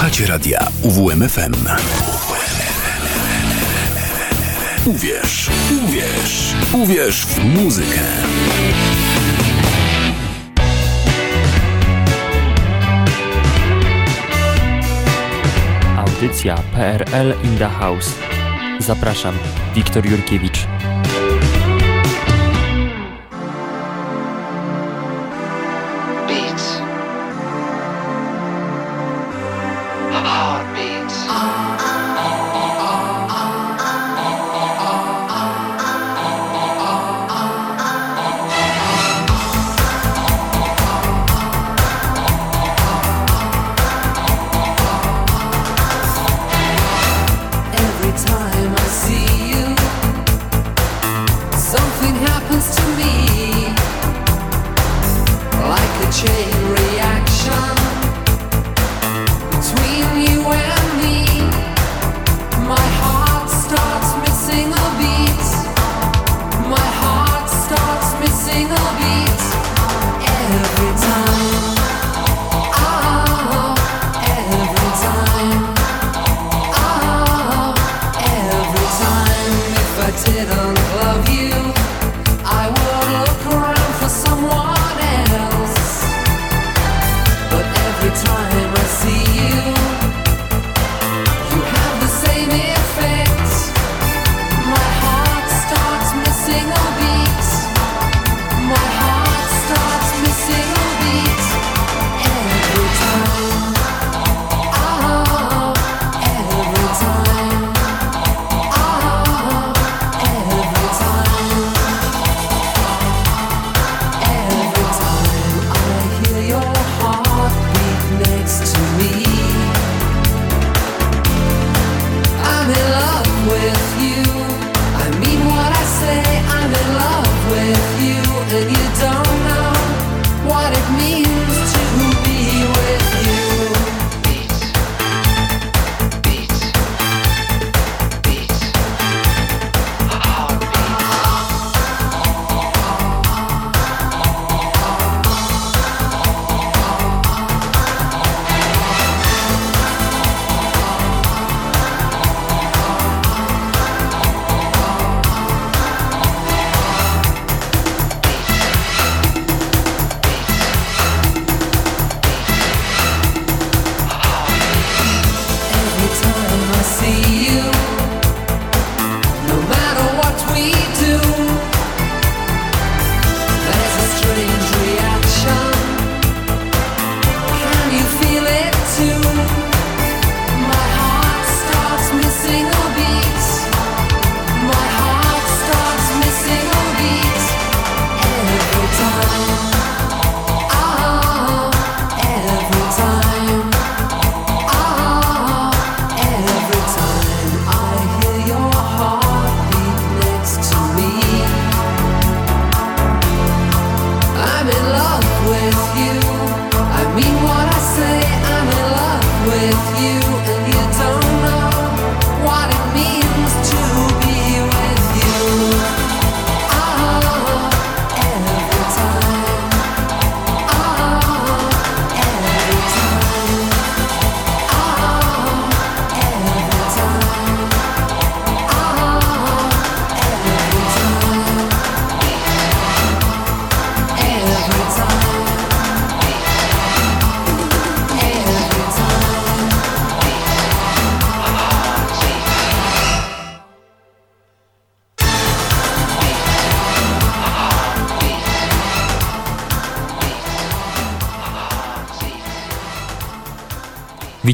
Słuchacie radia UWMFM. Uwierz, uwierz, uwierz w muzykę. Audycja PRL in the House. Zapraszam, Wiktor Jurkiewicz.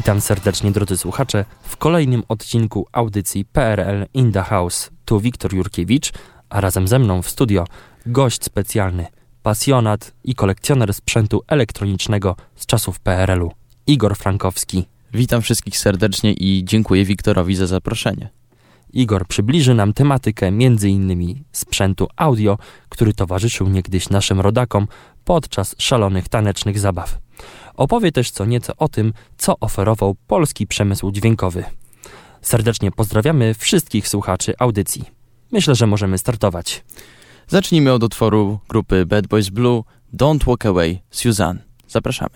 Witam serdecznie drodzy słuchacze w kolejnym odcinku audycji PRL in the House. Tu Wiktor Jurkiewicz, a razem ze mną w studio gość specjalny, pasjonat i kolekcjoner sprzętu elektronicznego z czasów PRL-u, Igor Frankowski. Witam wszystkich serdecznie i dziękuję Wiktorowi za zaproszenie. Igor przybliży nam tematykę m.in. sprzętu audio, który towarzyszył niegdyś naszym rodakom podczas szalonych tanecznych zabaw. Opowie też co nieco o tym, co oferował polski przemysł dźwiękowy. Serdecznie pozdrawiamy wszystkich słuchaczy audycji. Myślę, że możemy startować. Zacznijmy od utworu grupy Bad Boys Blue Don't Walk Away Suzanne. Zapraszamy.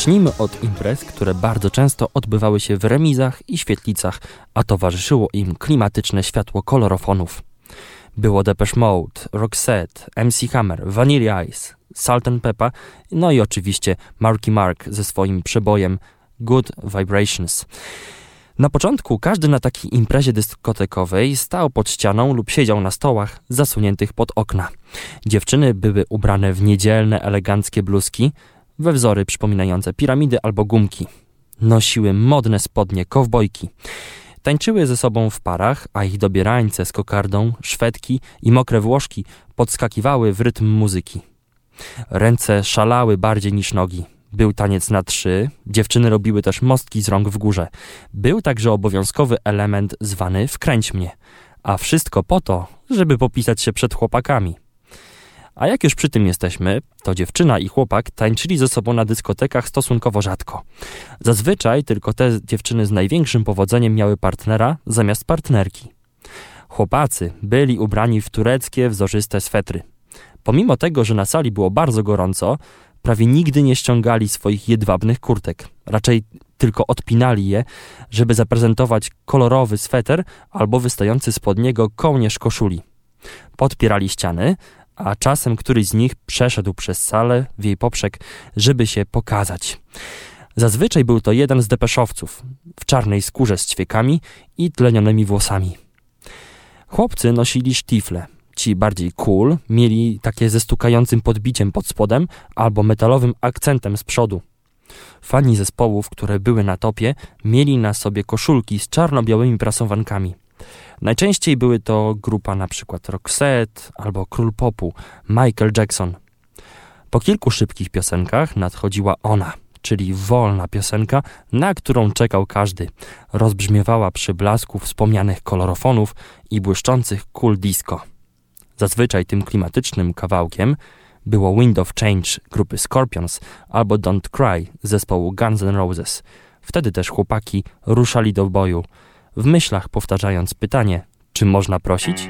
Zacznijmy od imprez, które bardzo często odbywały się w remizach i świetlicach, a towarzyszyło im klimatyczne światło kolorofonów. Było Depeche Mode, Roxette, MC Hammer, Vanilla Ice, Salt and Pepper, no i oczywiście Marky Mark ze swoim przebojem Good Vibrations. Na początku każdy na takiej imprezie dyskotekowej stał pod ścianą lub siedział na stołach zasuniętych pod okna. Dziewczyny były ubrane w niedzielne, eleganckie bluzki, we wzory przypominające piramidy albo gumki. Nosiły modne spodnie, kowbojki. Tańczyły ze sobą w parach, a ich dobierańce z kokardą, szwedki i mokre włoszki podskakiwały w rytm muzyki. Ręce szalały bardziej niż nogi. Był taniec na trzy, dziewczyny robiły też mostki z rąk w górze. Był także obowiązkowy element zwany wkręć mnie. A wszystko po to, żeby popisać się przed chłopakami. A jak już przy tym jesteśmy, to dziewczyna i chłopak tańczyli ze sobą na dyskotekach stosunkowo rzadko. Zazwyczaj tylko te dziewczyny z największym powodzeniem miały partnera zamiast partnerki. Chłopacy byli ubrani w tureckie, wzorzyste swetry. Pomimo tego, że na sali było bardzo gorąco, prawie nigdy nie ściągali swoich jedwabnych kurtek. Raczej tylko odpinali je, żeby zaprezentować kolorowy sweter albo wystający spod niego kołnierz koszuli. Podpierali ściany, a czasem któryś z nich przeszedł przez salę w jej poprzek, żeby się pokazać. Zazwyczaj był to jeden z depeszowców w czarnej skórze z ćwiekami i tlenionymi włosami. Chłopcy nosili sztifle. Ci bardziej cool mieli takie ze stukającym podbiciem pod spodem albo metalowym akcentem z przodu. Fani zespołów, które były na topie, mieli na sobie koszulki z czarno-białymi prasowankami. Najczęściej były to grupa przykład Roxette albo Król Popu, Michael Jackson. Po kilku szybkich piosenkach nadchodziła ona, czyli wolna piosenka, na którą czekał każdy. Rozbrzmiewała przy blasku wspomnianych kolorofonów i błyszczących kul disco. Zazwyczaj tym klimatycznym kawałkiem było Wind of Change grupy Scorpions albo Don't Cry zespołu Guns N' Roses. Wtedy też chłopaki ruszali do boju, w myślach powtarzając pytanie, czy można prosić?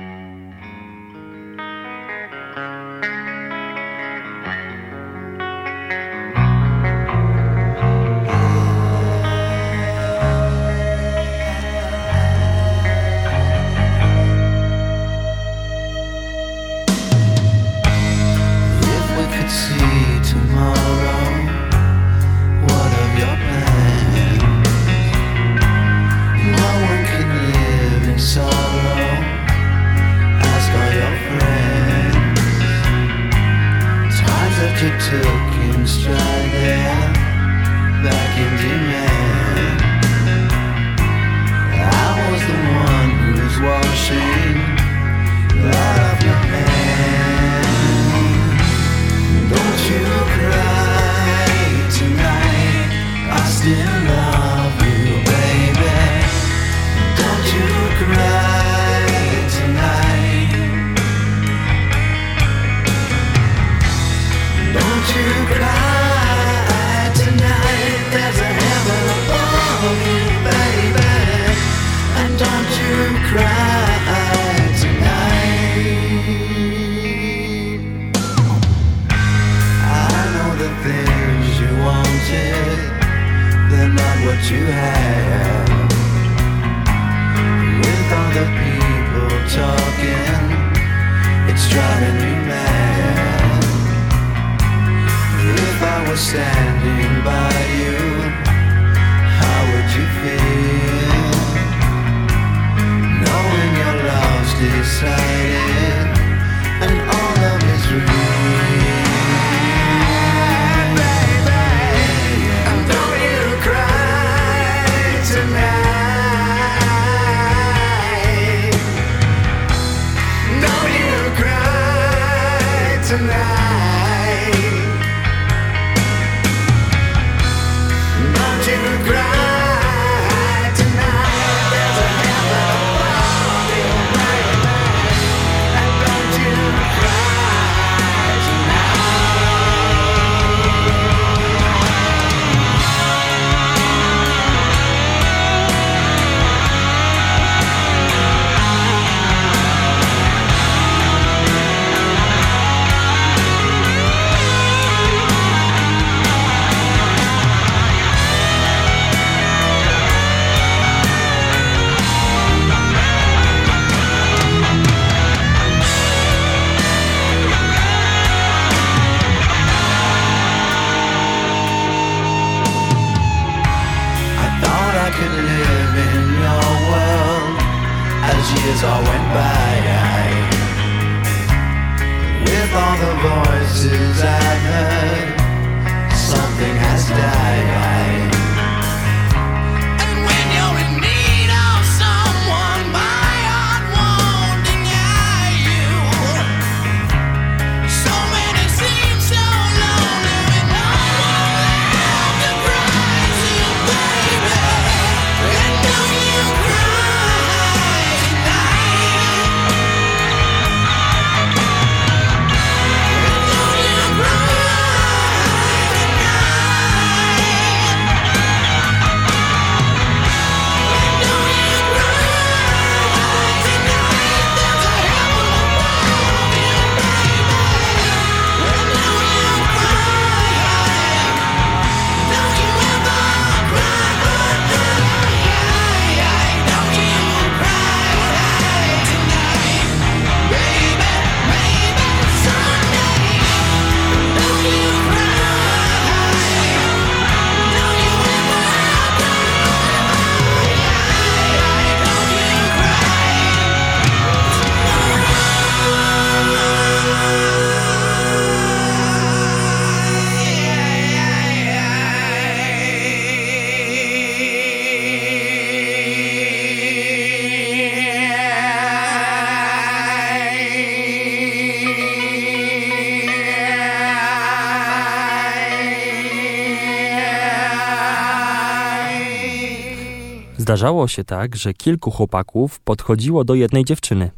Zdarzało się tak, że kilku chłopaków podchodziło do jednej dziewczyny.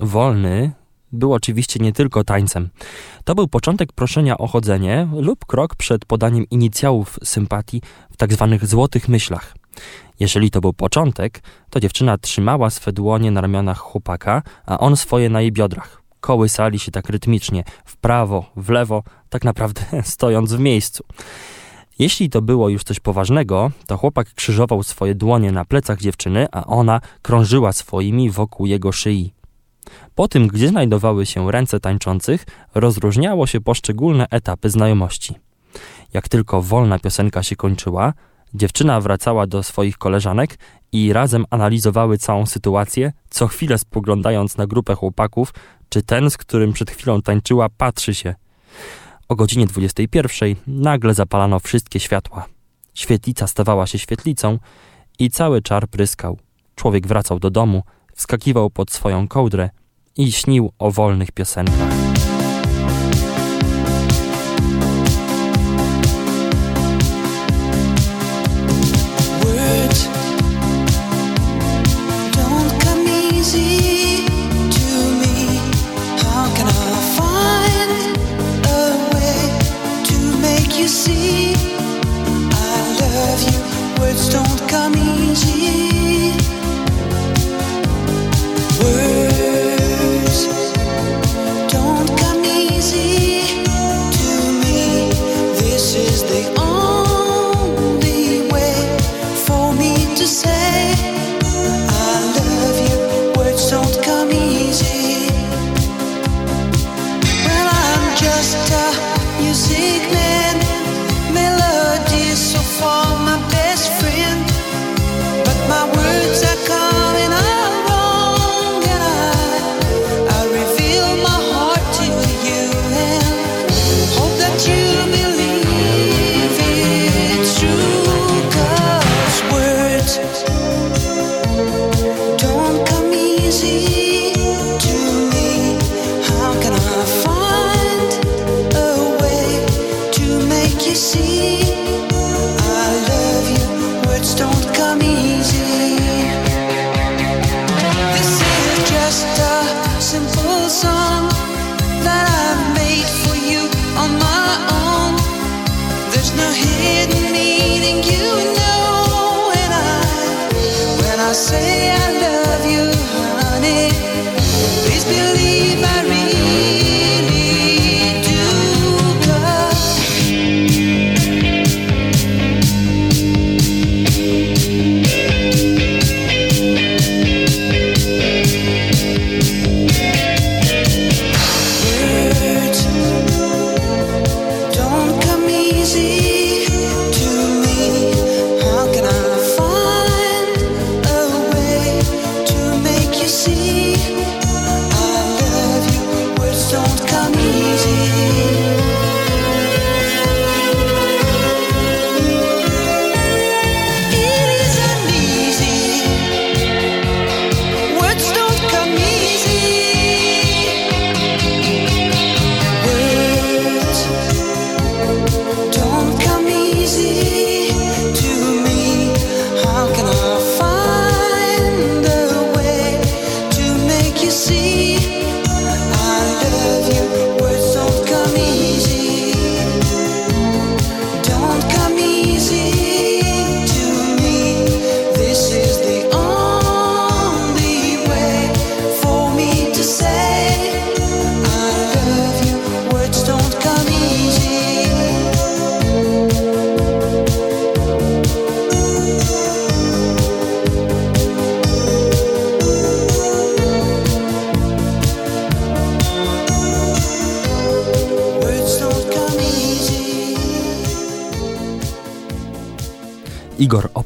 Wolny był oczywiście nie tylko tańcem. To był początek proszenia o chodzenie lub krok przed podaniem inicjałów sympatii w tak zwanych złotych myślach. Jeżeli to był początek, to dziewczyna trzymała swe dłonie na ramionach chłopaka, a on swoje na jej biodrach. Kołysali się tak rytmicznie, w prawo, w lewo, tak naprawdę stojąc w miejscu. Jeśli to było już coś poważnego, to chłopak krzyżował swoje dłonie na plecach dziewczyny, a ona krążyła swoimi wokół jego szyi. Po tym, gdzie znajdowały się ręce tańczących, rozróżniało się poszczególne etapy znajomości. Jak tylko wolna piosenka się kończyła, dziewczyna wracała do swoich koleżanek i razem analizowały całą sytuację, co chwilę spoglądając na grupę chłopaków, czy ten, z którym przed chwilą tańczyła, patrzy się. O godzinie 21 nagle zapalano wszystkie światła. Świetlica stawała się świetlicą i cały czar pryskał. Człowiek wracał do domu, wskakiwał pod swoją kołdrę i śnił o wolnych piosenkach.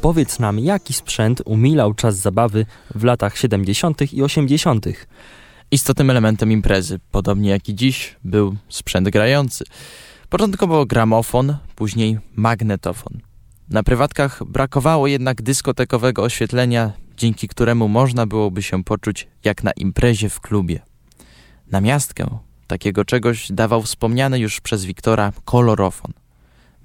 Igor, opowiedz nam, jaki sprzęt umilał czas zabawy w latach 70. i 80. Istotnym elementem imprezy, podobnie jak i dziś, był sprzęt grający. Początkowo gramofon, później magnetofon. Na prywatkach brakowało jednak dyskotekowego oświetlenia, dzięki któremu można byłoby się poczuć jak na imprezie w klubie. Na miastkę takiego czegoś dawał wspomniany już przez Wiktora kolorofon.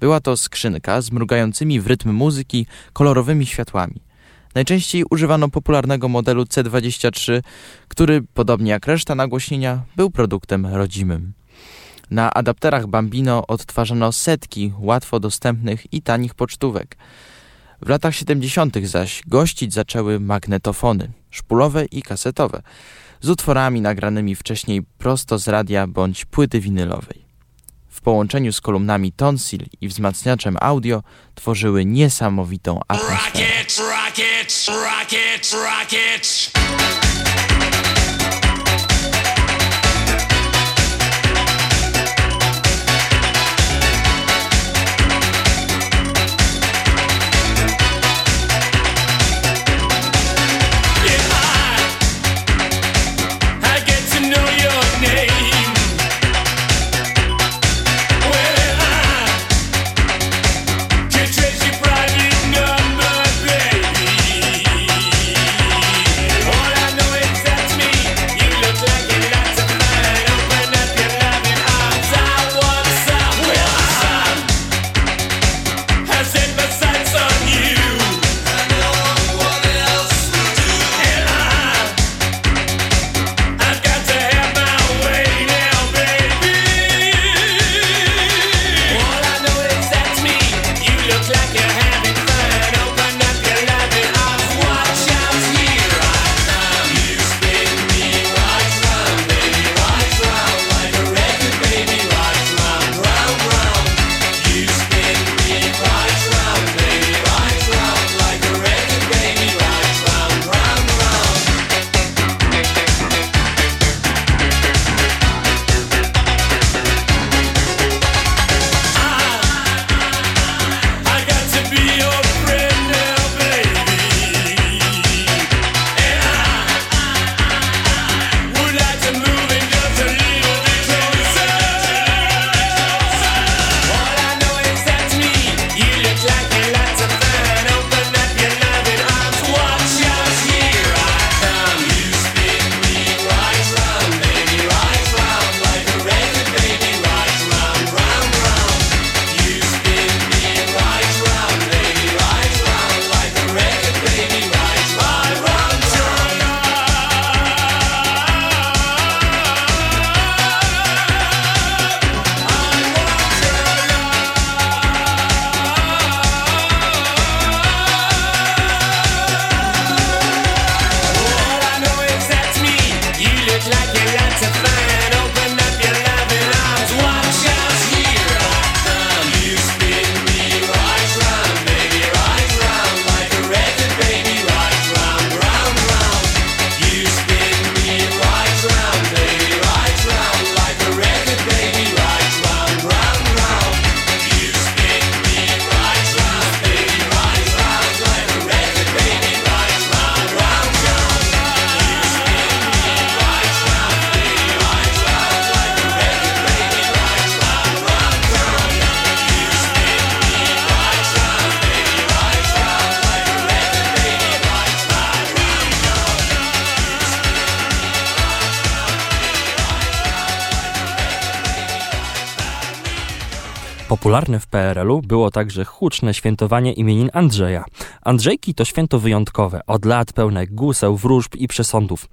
Była to skrzynka z mrugającymi w rytm muzyki kolorowymi światłami. Najczęściej używano popularnego modelu C23, który, podobnie jak reszta nagłośnienia, był produktem rodzimym. Na adapterach Bambino odtwarzano setki łatwo dostępnych i tanich pocztówek. W latach 70. zaś gościć zaczęły magnetofony, szpulowe i kasetowe, z utworami nagranymi wcześniej prosto z radia bądź płyty winylowej. W połączeniu z kolumnami tonsil i wzmacniaczem audio tworzyły niesamowitą atmosferę. Rockets, rockets, rockets, także huczne świętowanie imienin Andrzeja. Andrzejki to święto wyjątkowe, od lat pełne guseł, wróżb i przesądów.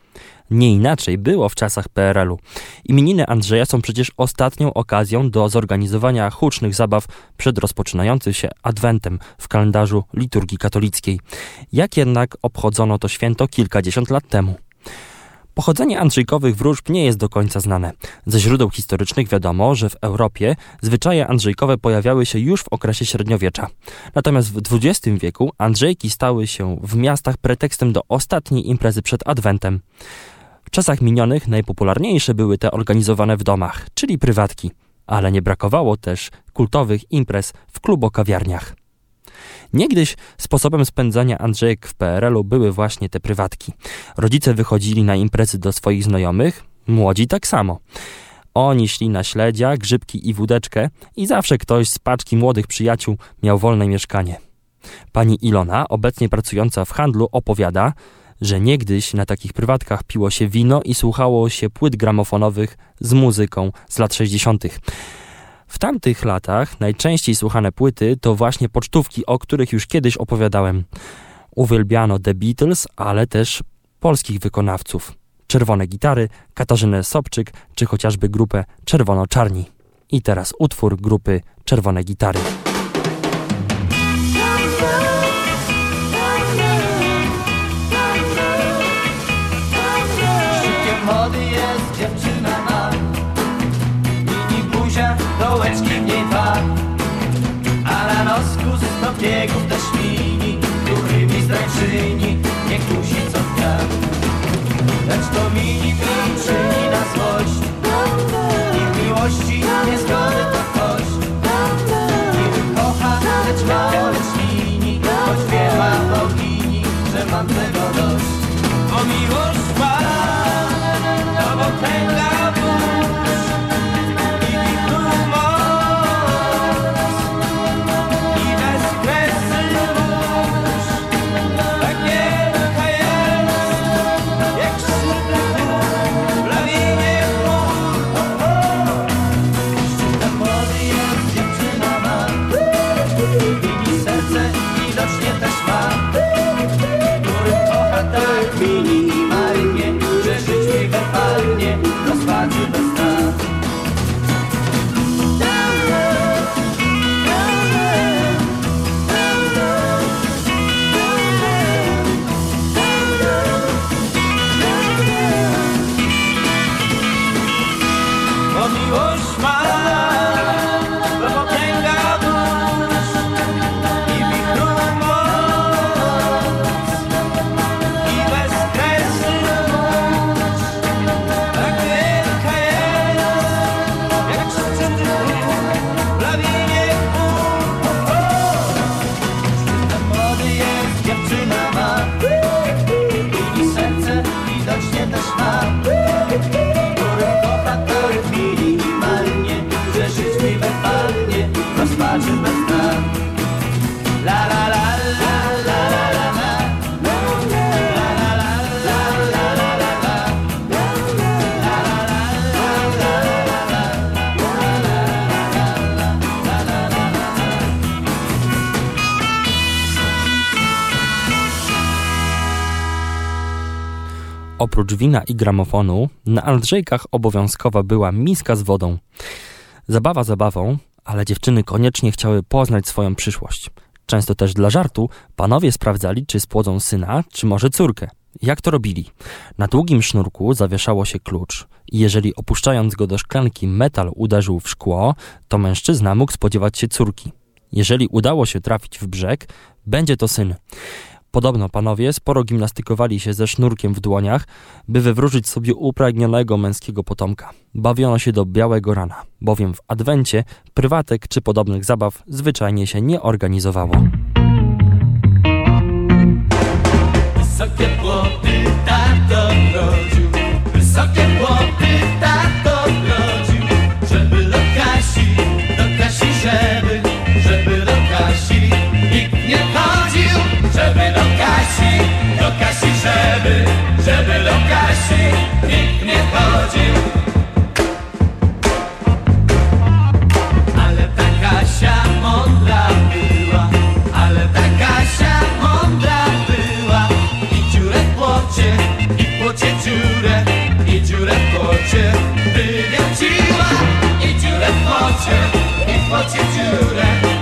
Nie inaczej było w czasach PRL-u. Imieniny Andrzeja są przecież ostatnią okazją do zorganizowania hucznych zabaw przed rozpoczynającym się Adwentem w kalendarzu liturgii katolickiej. Jak jednak obchodzono to święto kilkadziesiąt lat temu? Pochodzenie Andrzejkowych wróżb nie jest do końca znane. Ze źródeł historycznych wiadomo, że w Europie zwyczaje Andrzejkowe pojawiały się już w okresie średniowiecza. Natomiast w XX wieku Andrzejki stały się w miastach pretekstem do ostatniej imprezy przed Adwentem. W czasach minionych najpopularniejsze były te organizowane w domach, czyli prywatki, ale nie brakowało też kultowych imprez w klubokawiarniach. Niegdyś sposobem spędzania Andrzejek w PRL-u były właśnie te prywatki. Rodzice wychodzili na imprezy do swoich znajomych, młodzi tak samo. Oni szli na śledzia, grzybki i wódeczkę i zawsze ktoś z paczki młodych przyjaciół miał wolne mieszkanie. Pani Ilona, obecnie pracująca w handlu, opowiada, że niegdyś na takich prywatkach piło się wino i słuchało się płyt gramofonowych z muzyką z lat 60. W tamtych latach najczęściej słuchane płyty to właśnie pocztówki, o których już kiedyś opowiadałem. Uwielbiano The Beatles, ale też polskich wykonawców. Czerwone gitary, Katarzynę Sobczyk, czy chociażby grupę Czerwono-Czarni. I teraz utwór grupy Czerwone Gitary. There Oprócz wina i gramofonu, na Andrzejkach obowiązkowa była miska z wodą. Zabawa zabawą, ale dziewczyny koniecznie chciały poznać swoją przyszłość. Często też dla żartu panowie sprawdzali, czy spłodzą syna, czy może córkę. Jak to robili? Na długim sznurku zawieszało się klucz i jeżeli opuszczając go do szklanki metal uderzył w szkło, to mężczyzna mógł spodziewać się córki. Jeżeli udało się trafić w brzeg, będzie to syn. Podobno panowie sporo gimnastykowali się ze sznurkiem w dłoniach, by wywróżyć sobie upragnionego męskiego potomka. Bawiono się do białego rana, bowiem w adwencie prywatek czy podobnych zabaw zwyczajnie się nie organizowało. Wysokie płoty tato rodził Wysokie płoty żeby do Kasi nikt nie chodził. Ale ta Kasia mądra była, ale ta Kasia mądra była. I dziurę w płocie, i płocie dziurę, i dziurę w płocie wywiaciła. I dziurę w płocie, i płocie dziurę.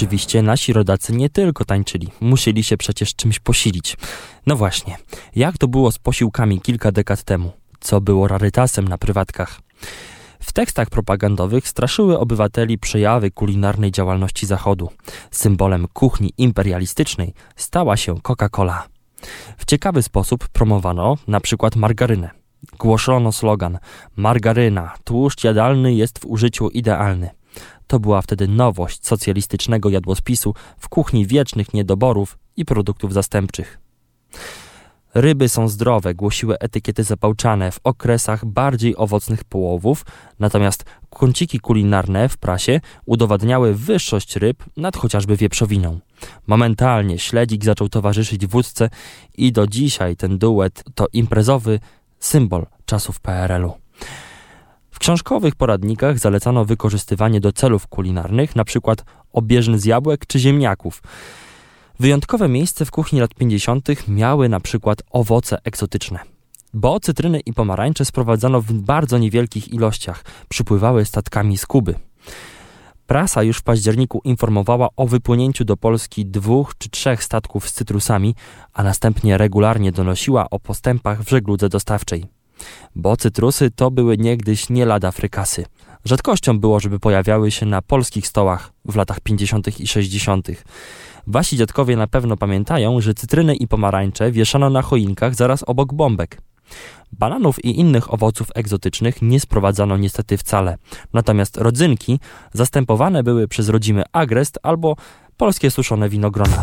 Oczywiście nasi rodacy nie tylko tańczyli, musieli się przecież czymś posilić. No właśnie, jak to było z posiłkami kilka dekad temu? Co było rarytasem na prywatkach? W tekstach propagandowych straszyły obywateli przejawy kulinarnej działalności Zachodu. Symbolem kuchni imperialistycznej stała się Coca-Cola. W ciekawy sposób promowano na przykład margarynę. Głoszono slogan: Margaryna, tłuszcz jadalny jest w użyciu idealny. To była wtedy nowość socjalistycznego jadłospisu w kuchni wiecznych niedoborów i produktów zastępczych. Ryby są zdrowe, głosiły etykiety zapałczane w okresach bardziej owocnych połowów, natomiast kąciki kulinarne w prasie udowadniały wyższość ryb nad chociażby wieprzowiną. Momentalnie śledzik zaczął towarzyszyć wódce i do dzisiaj ten duet to imprezowy symbol czasów PRL-u. W książkowych poradnikach zalecano wykorzystywanie do celów kulinarnych np. obieżyn z jabłek czy ziemniaków. Wyjątkowe miejsce w kuchni lat 50. miały na przykład owoce egzotyczne. Bo cytryny i pomarańcze sprowadzano w bardzo niewielkich ilościach, przypływały statkami z Kuby. Prasa już w październiku informowała o wypłynięciu do Polski dwóch czy trzech statków z cytrusami, a następnie regularnie donosiła o postępach w żegludze dostawczej. Bo cytrusy to były niegdyś nie lada frykasy. Rzadkością było, żeby pojawiały się na polskich stołach w latach 50. i 60. Wasi dziadkowie na pewno pamiętają, że cytryny i pomarańcze wieszano na choinkach zaraz obok bombek. Bananów i innych owoców egzotycznych nie sprowadzano niestety wcale, natomiast rodzynki zastępowane były przez rodzimy agrest albo polskie suszone winogrona.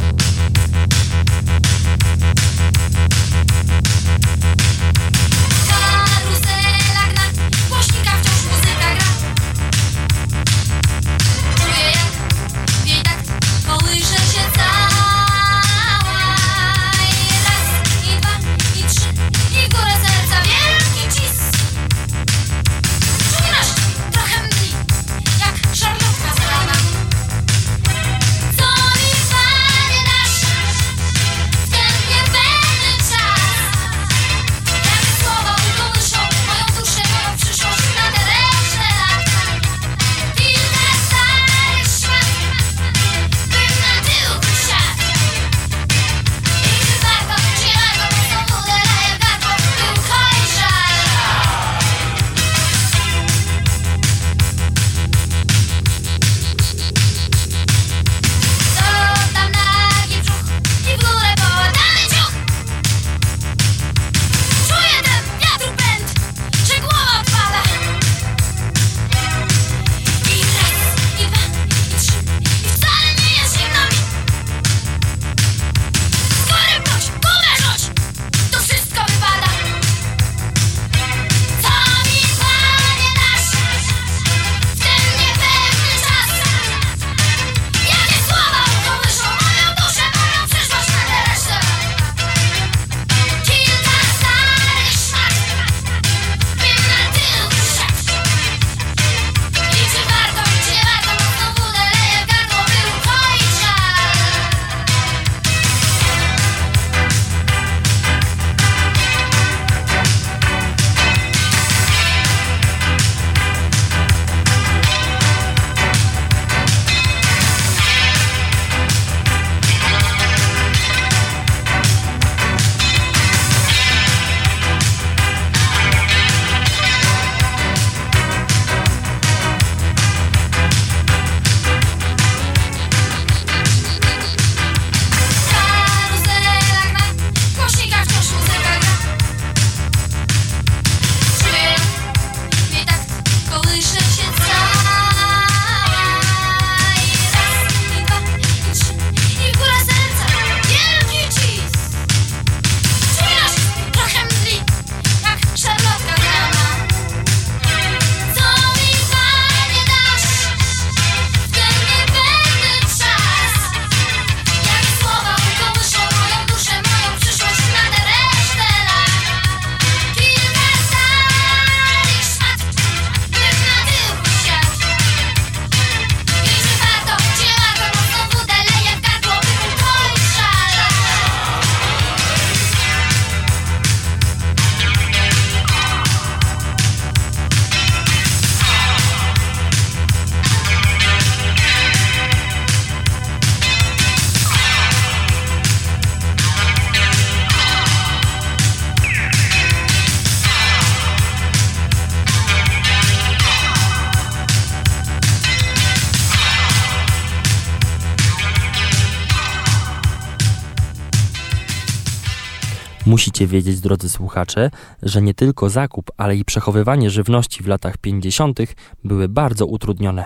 Musicie wiedzieć, drodzy słuchacze, że nie tylko zakup, ale i przechowywanie żywności w latach 50. były bardzo utrudnione.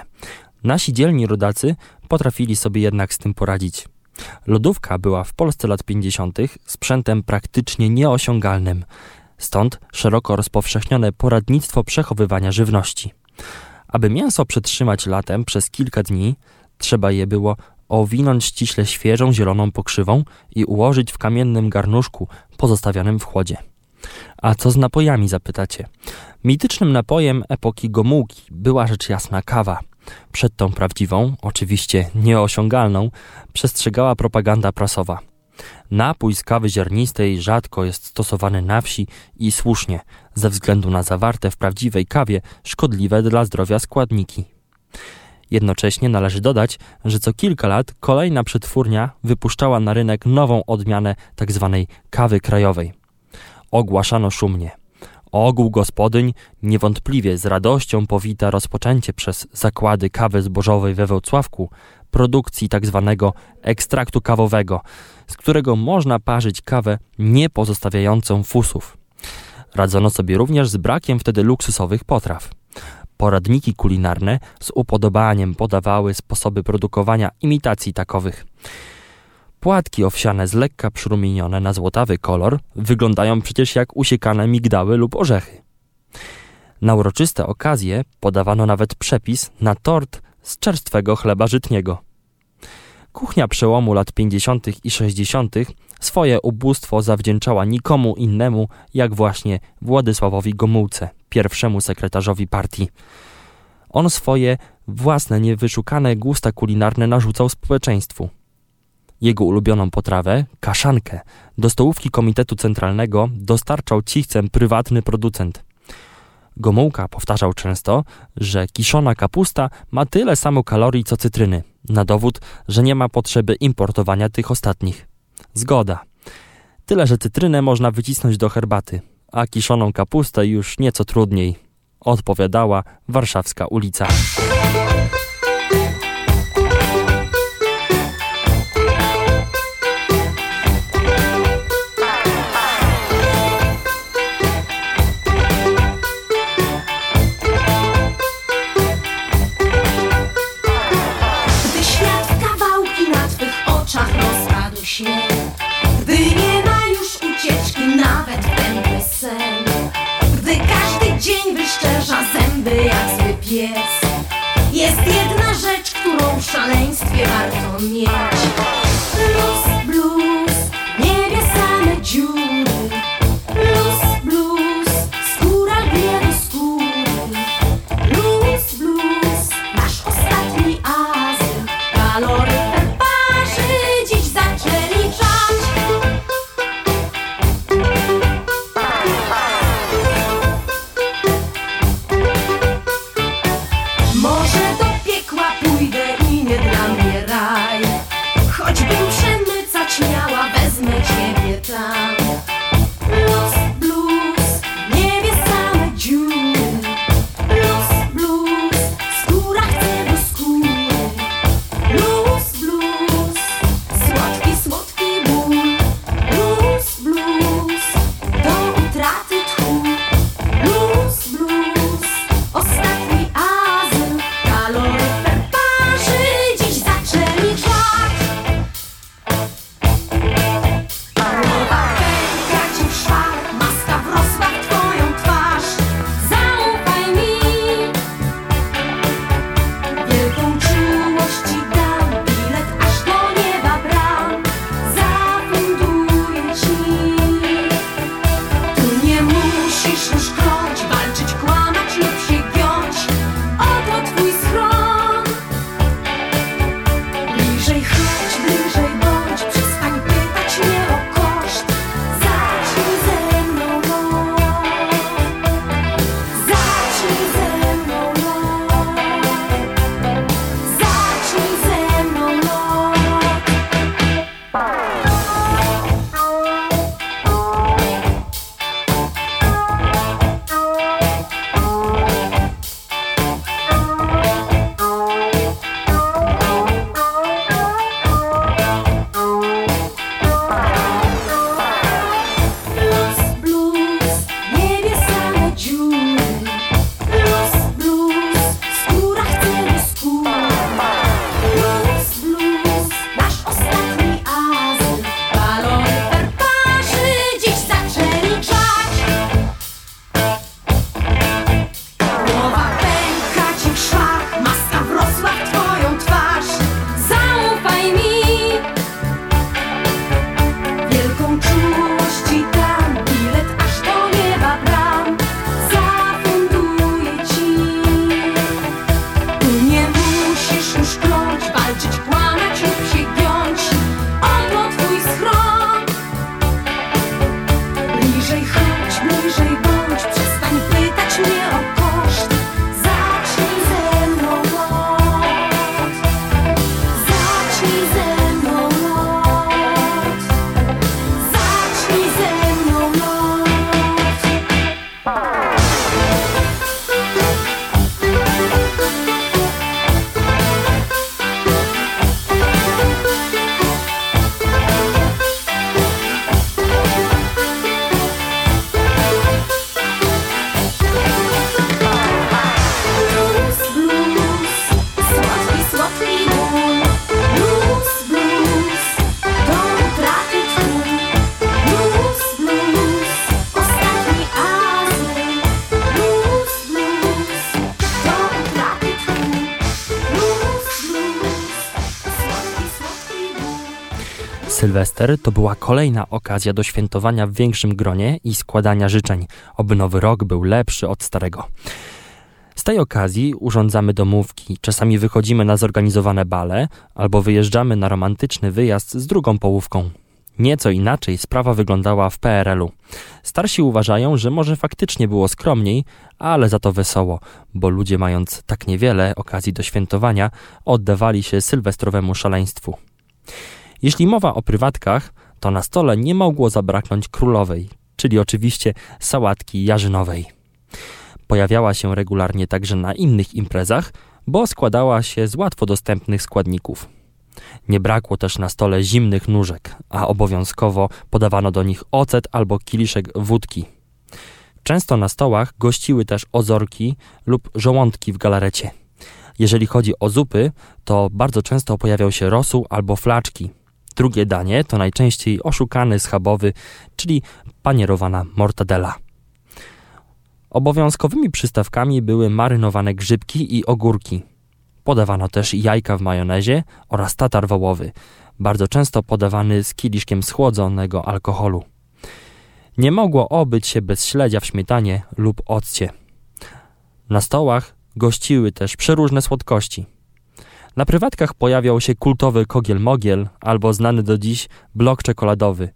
Nasi dzielni rodacy potrafili sobie jednak z tym poradzić. Lodówka była w Polsce lat 50. sprzętem praktycznie nieosiągalnym. Stąd szeroko rozpowszechnione poradnictwo przechowywania żywności. Aby mięso przetrzymać latem przez kilka dni, trzeba je było owinąć ściśle świeżą zieloną pokrzywą i ułożyć w kamiennym garnuszku pozostawionym w chłodzie. A co z napojami, zapytacie? Mitycznym napojem epoki Gomułki była rzecz jasna kawa. Przed tą prawdziwą, oczywiście nieosiągalną, przestrzegała propaganda prasowa. Napój z kawy ziarnistej rzadko jest stosowany na wsi i słusznie, ze względu na zawarte w prawdziwej kawie szkodliwe dla zdrowia składniki. Jednocześnie należy dodać, że co kilka lat kolejna przetwórnia wypuszczała na rynek nową odmianę tzw. kawy krajowej. Ogłaszano szumnie. Ogół gospodyń niewątpliwie z radością powita rozpoczęcie przez zakłady kawy zbożowej we Wrocławku produkcji tzw. ekstraktu kawowego, z którego można parzyć kawę nie pozostawiającą fusów. Radzono sobie również z brakiem wtedy luksusowych potraw. Poradniki kulinarne z upodobaniem podawały sposoby produkowania imitacji takowych. Płatki owsiane z lekka przyrumienione na złotawy kolor wyglądają przecież jak usiekane migdały lub orzechy. Na uroczyste okazje podawano nawet przepis na tort z czerstwego chleba żytniego. Kuchnia przełomu lat 50. i 60. swoje ubóstwo zawdzięczała nikomu innemu jak właśnie Władysławowi Gomułce, pierwszemu sekretarzowi partii. On swoje własne niewyszukane gusta kulinarne narzucał społeczeństwu. Jego ulubioną potrawę, kaszankę, do stołówki Komitetu Centralnego dostarczał cichcem prywatny producent. Gomułka powtarzał często, że kiszona kapusta ma tyle samo kalorii co cytryny, na dowód, że nie ma potrzeby importowania tych ostatnich. Zgoda. Tyle, że cytrynę można wycisnąć do herbaty, a kiszoną kapustę już nieco trudniej. Odpowiadała warszawska ulica. Sylwester to była kolejna okazja do świętowania w większym gronie i składania życzeń, oby nowy rok był lepszy od starego. Z tej okazji urządzamy domówki, czasami wychodzimy na zorganizowane bale albo wyjeżdżamy na romantyczny wyjazd z drugą połówką. Nieco inaczej sprawa wyglądała w PRL-u. Starsi uważają, że może faktycznie było skromniej, ale za to wesoło, bo ludzie mając tak niewiele okazji do świętowania, oddawali się sylwestrowemu szaleństwu. Jeśli mowa o prywatkach, to na stole nie mogło zabraknąć królowej, czyli oczywiście sałatki jarzynowej. Pojawiała się regularnie także na innych imprezach, bo składała się z łatwo dostępnych składników. Nie brakło też na stole zimnych nóżek, a obowiązkowo podawano do nich ocet albo kieliszek wódki. Często na stołach gościły też ozorki lub żołądki w galarecie. Jeżeli chodzi o zupy, to bardzo często pojawiał się rosół albo flaczki. Drugie danie to najczęściej oszukany schabowy, czyli panierowana mortadela. Obowiązkowymi przystawkami były marynowane grzybki i ogórki. Podawano też jajka w majonezie oraz tatar wołowy, bardzo często podawany z kieliszkiem schłodzonego alkoholu. Nie mogło obyć się bez śledzia w śmietanie lub occie. Na stołach gościły też przeróżne słodkości. Na prywatkach pojawiał się kultowy kogiel-mogiel albo znany do dziś blok czekoladowy.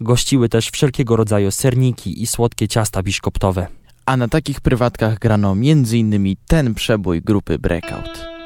Gościły też wszelkiego rodzaju serniki i słodkie ciasta biszkoptowe. A na takich prywatkach grano m.in. ten przebój grupy Breakout.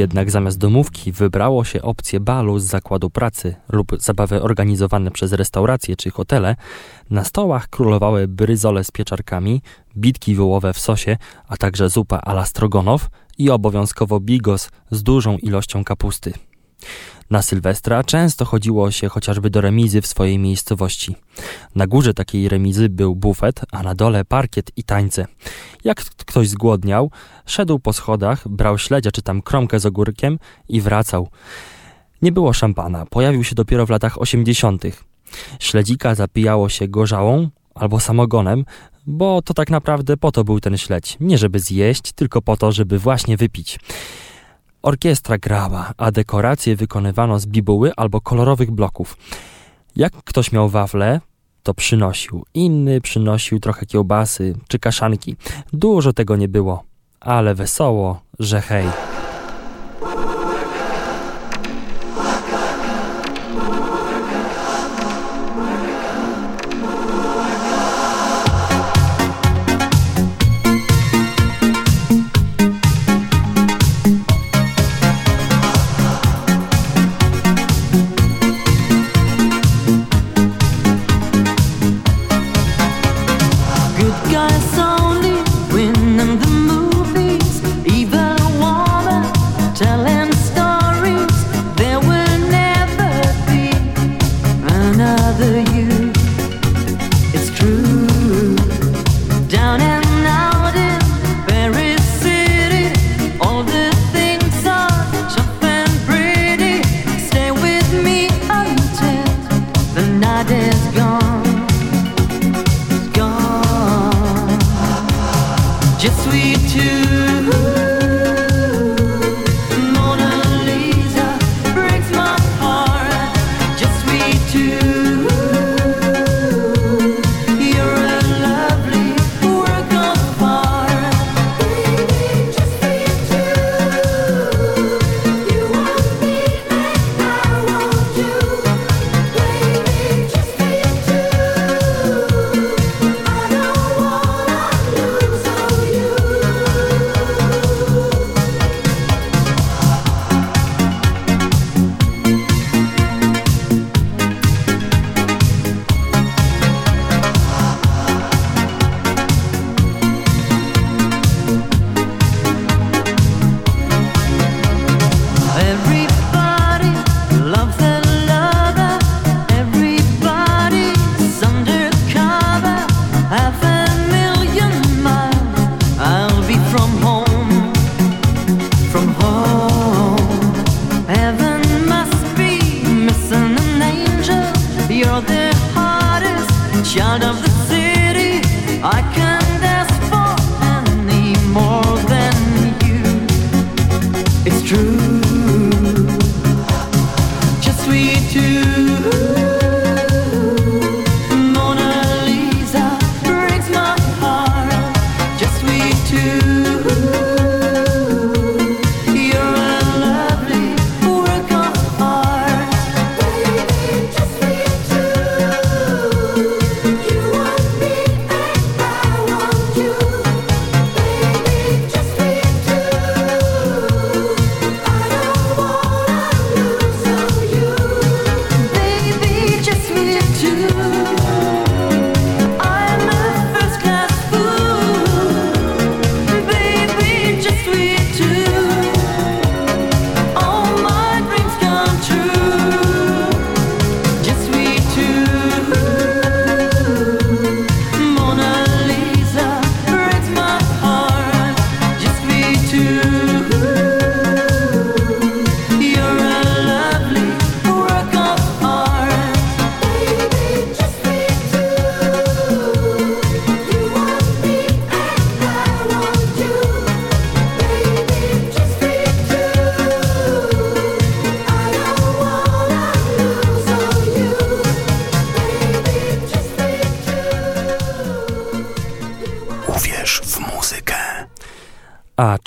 Jednak zamiast domówki wybrało się opcję balu z zakładu pracy lub zabawy organizowane przez restauracje czy hotele, na stołach królowały bryzole z pieczarkami, bitki wołowe w sosie, a także zupa ala strogonow i obowiązkowo bigos z dużą ilością kapusty. Na Sylwestra często chodziło się chociażby do remizy w swojej miejscowości. Na górze takiej remizy był bufet, a na dole parkiet i tańce. Jak ktoś zgłodniał, szedł po schodach, brał śledzia czy tam kromkę z ogórkiem i wracał. Nie było szampana, pojawił się dopiero w latach 80. Śledzika zapijało się gorzałą albo samogonem, bo to tak naprawdę po to był ten śledź. Nie żeby zjeść, tylko po to, żeby właśnie wypić. Orkiestra grała, a dekoracje wykonywano z bibuły albo kolorowych bloków. Jak ktoś miał wafle, to przynosił. Inny przynosił trochę kiełbasy czy kaszanki. Dużo tego nie było, ale wesoło, że hej.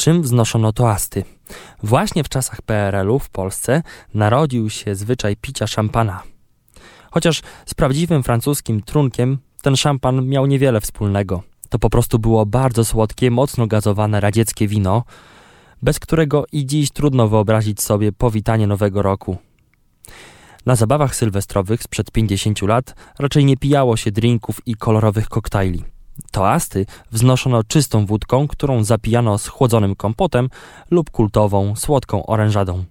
Czym wznoszono toasty? Właśnie w czasach PRL-u w Polsce narodził się zwyczaj picia szampana. Chociaż z prawdziwym francuskim trunkiem ten szampan miał niewiele wspólnego. To po prostu było bardzo słodkie, mocno gazowane radzieckie wino, bez którego i dziś trudno wyobrazić sobie powitanie nowego roku. Na zabawach sylwestrowych sprzed 50 lat raczej nie pijało się drinków i kolorowych koktajli. Toasty wznoszono czystą wódką, którą zapijano schłodzonym kompotem lub kultową, słodką orężadą.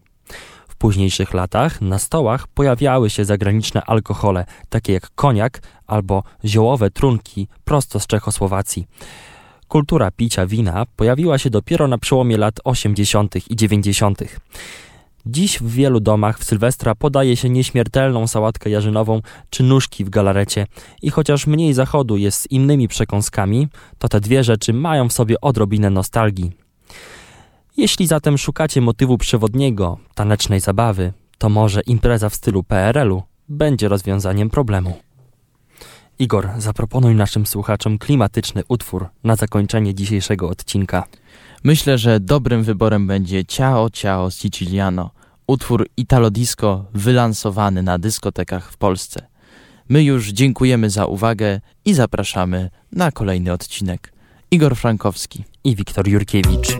W późniejszych latach na stołach pojawiały się zagraniczne alkohole, takie jak koniak albo ziołowe trunki prosto z Czechosłowacji. Kultura picia wina pojawiła się dopiero na przełomie lat 80. i 90. Dziś w wielu domach w Sylwestra podaje się nieśmiertelną sałatkę jarzynową czy nóżki w galarecie i chociaż mniej zachodu jest z innymi przekąskami, to te dwie rzeczy mają w sobie odrobinę nostalgii. Jeśli zatem szukacie motywu przewodniego, tanecznej zabawy, to może impreza w stylu PRL-u będzie rozwiązaniem problemu. Igor, zaproponuj naszym słuchaczom klimatyczny utwór na zakończenie dzisiejszego odcinka. Myślę, że dobrym wyborem będzie Ciao Ciao Siciliano, utwór Italo Disco wylansowany na dyskotekach w Polsce. My już dziękujemy za uwagę i zapraszamy na kolejny odcinek. Igor Frankowski. I Wiktor Jurkiewicz.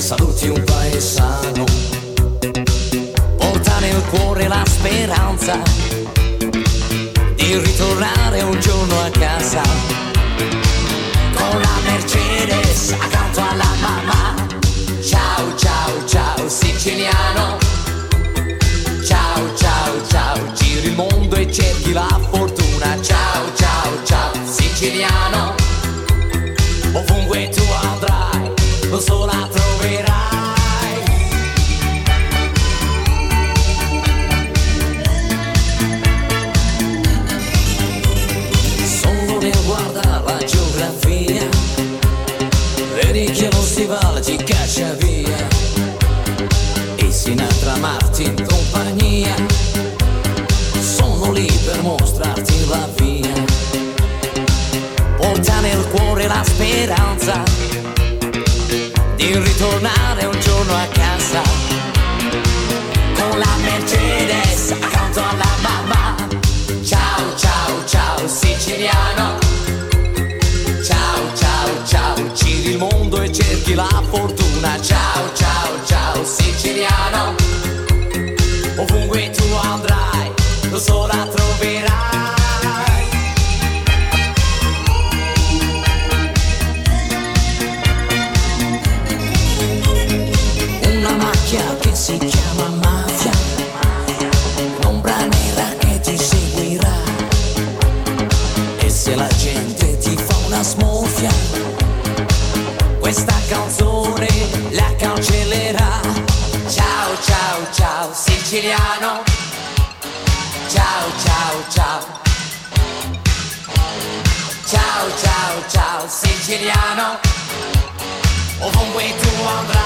Saluti un paesano. Porta nel cuore la speranza di ritornare un giorno a casa. Con la Mercedes accanto alla mamma. Ciao, ciao, ciao siciliano. Ciao, ciao, ciao, giri il mondo e cerchi la fortuna. Ciao, ciao, ciao siciliano. Ovunque tu andrai, lo so la speranza di ritornare un giorno a casa. Con la Mercedes accanto alla mamma. Ciao, ciao, ciao siciliano. Ciao, ciao, ciao, giri il mondo e cerchi la fortuna. Ciao, ciao, ciao siciliano. Siciliano. Ovunque tu andrai,